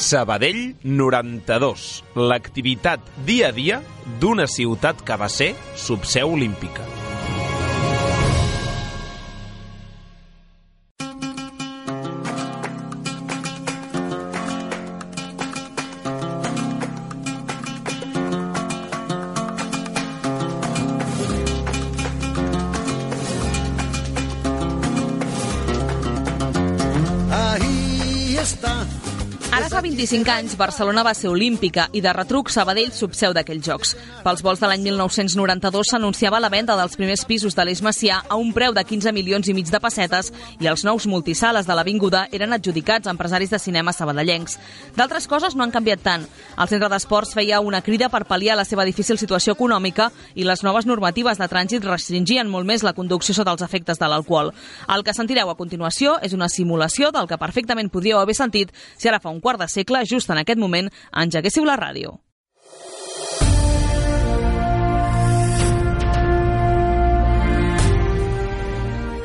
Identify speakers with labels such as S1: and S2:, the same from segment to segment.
S1: Sabadell 92, l'activitat dia a dia d'una ciutat que va ser subseu olímpica.
S2: Fa 25 anys, Barcelona va ser olímpica i de retruc Sabadell subseu d'aquells jocs. Pels vols de l'any 1992 s'anunciava la venda dels primers pisos de l'Eix Macià a un preu de 15 milions i mig de pessetes i els nous multisales de l'Avinguda eren adjudicats a empresaris de cinema sabadellencs. D'altres coses no han canviat tant. El centre d'esports feia una crida per pal·liar la seva difícil situació econòmica i les noves normatives de trànsit restringien molt més la conducció sota els efectes de l'alcohol. El que sentireu a continuació és una simulació del que perfectament podríeu haver sentit si ara fa un quart de segle, just en aquest moment, engeguéssiu la ràdio.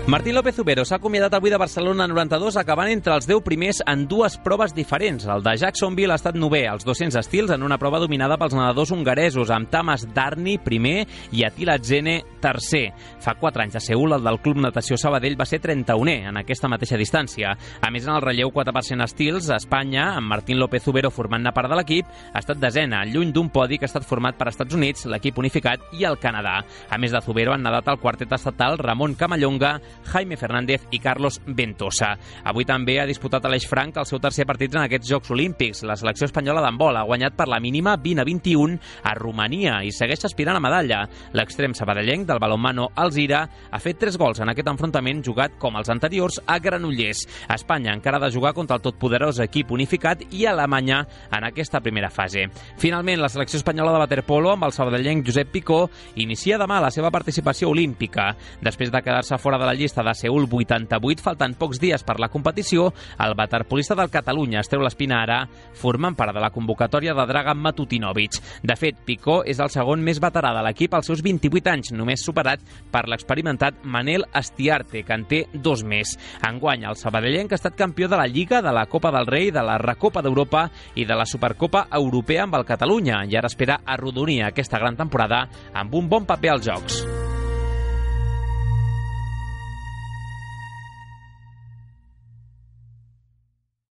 S3: Martín López Ubero s'ha acomiadat avui de Barcelona 92 acabant entre els 10 primers en dues proves diferents. El de Jacksonville ha estat novè als 200 estils en una prova dominada pels nedadors hongaresos amb Tamas Darni primer i Attila Zene tercer. Fa 4 anys a Seul el del Club Natació Sabadell va ser 31è en aquesta mateixa distància. A més, en el relleu 4% estils, Espanya, amb Martín López Ubero formant-ne part de l'equip, ha estat desena, lluny d'un podi que ha estat format per Estats Units, l'equip unificat i el Canadà. A més de Zubero han nedat el quartet estatal Ramon Camallonga, Jaime Fernández i Carlos Ventosa. Avui també ha disputat Aleix Frank el seu tercer partit en aquests Jocs Olímpics. La selecció espanyola d'handbol ha guanyat per la mínima 20 a 21 a Romania i segueix aspirant a medalla. L'extrem sabadellenc del balonmano Alzira ha fet 3 gols en aquest enfrontament jugat com els anteriors a Granollers. Espanya encara ha de jugar contra el totpoderós equip unificat i Alemanya en aquesta primera fase. Finalment, la selecció espanyola de waterpolo amb el sabadellenc Josep Picó inicia demà la seva participació olímpica. Després de quedar-se fora de la llista de Seul 88, faltant pocs dies per la competició, el waterpolista del Catalunya es treu l'espina ara, formant part de la convocatòria de Dragan Matutinovic. De fet, Picó és el segon més veterà de l'equip als seus 28 anys, només superat per l'experimentat Manel Astiarte, que en té dos més. Enguany, el sabadellenc ha estat campió de la Lliga, de la Copa del Rei, de la Recopa d'Europa i de la Supercopa Europea amb el Catalunya, i ara espera arrodonir aquesta gran temporada amb un bon paper als Jocs.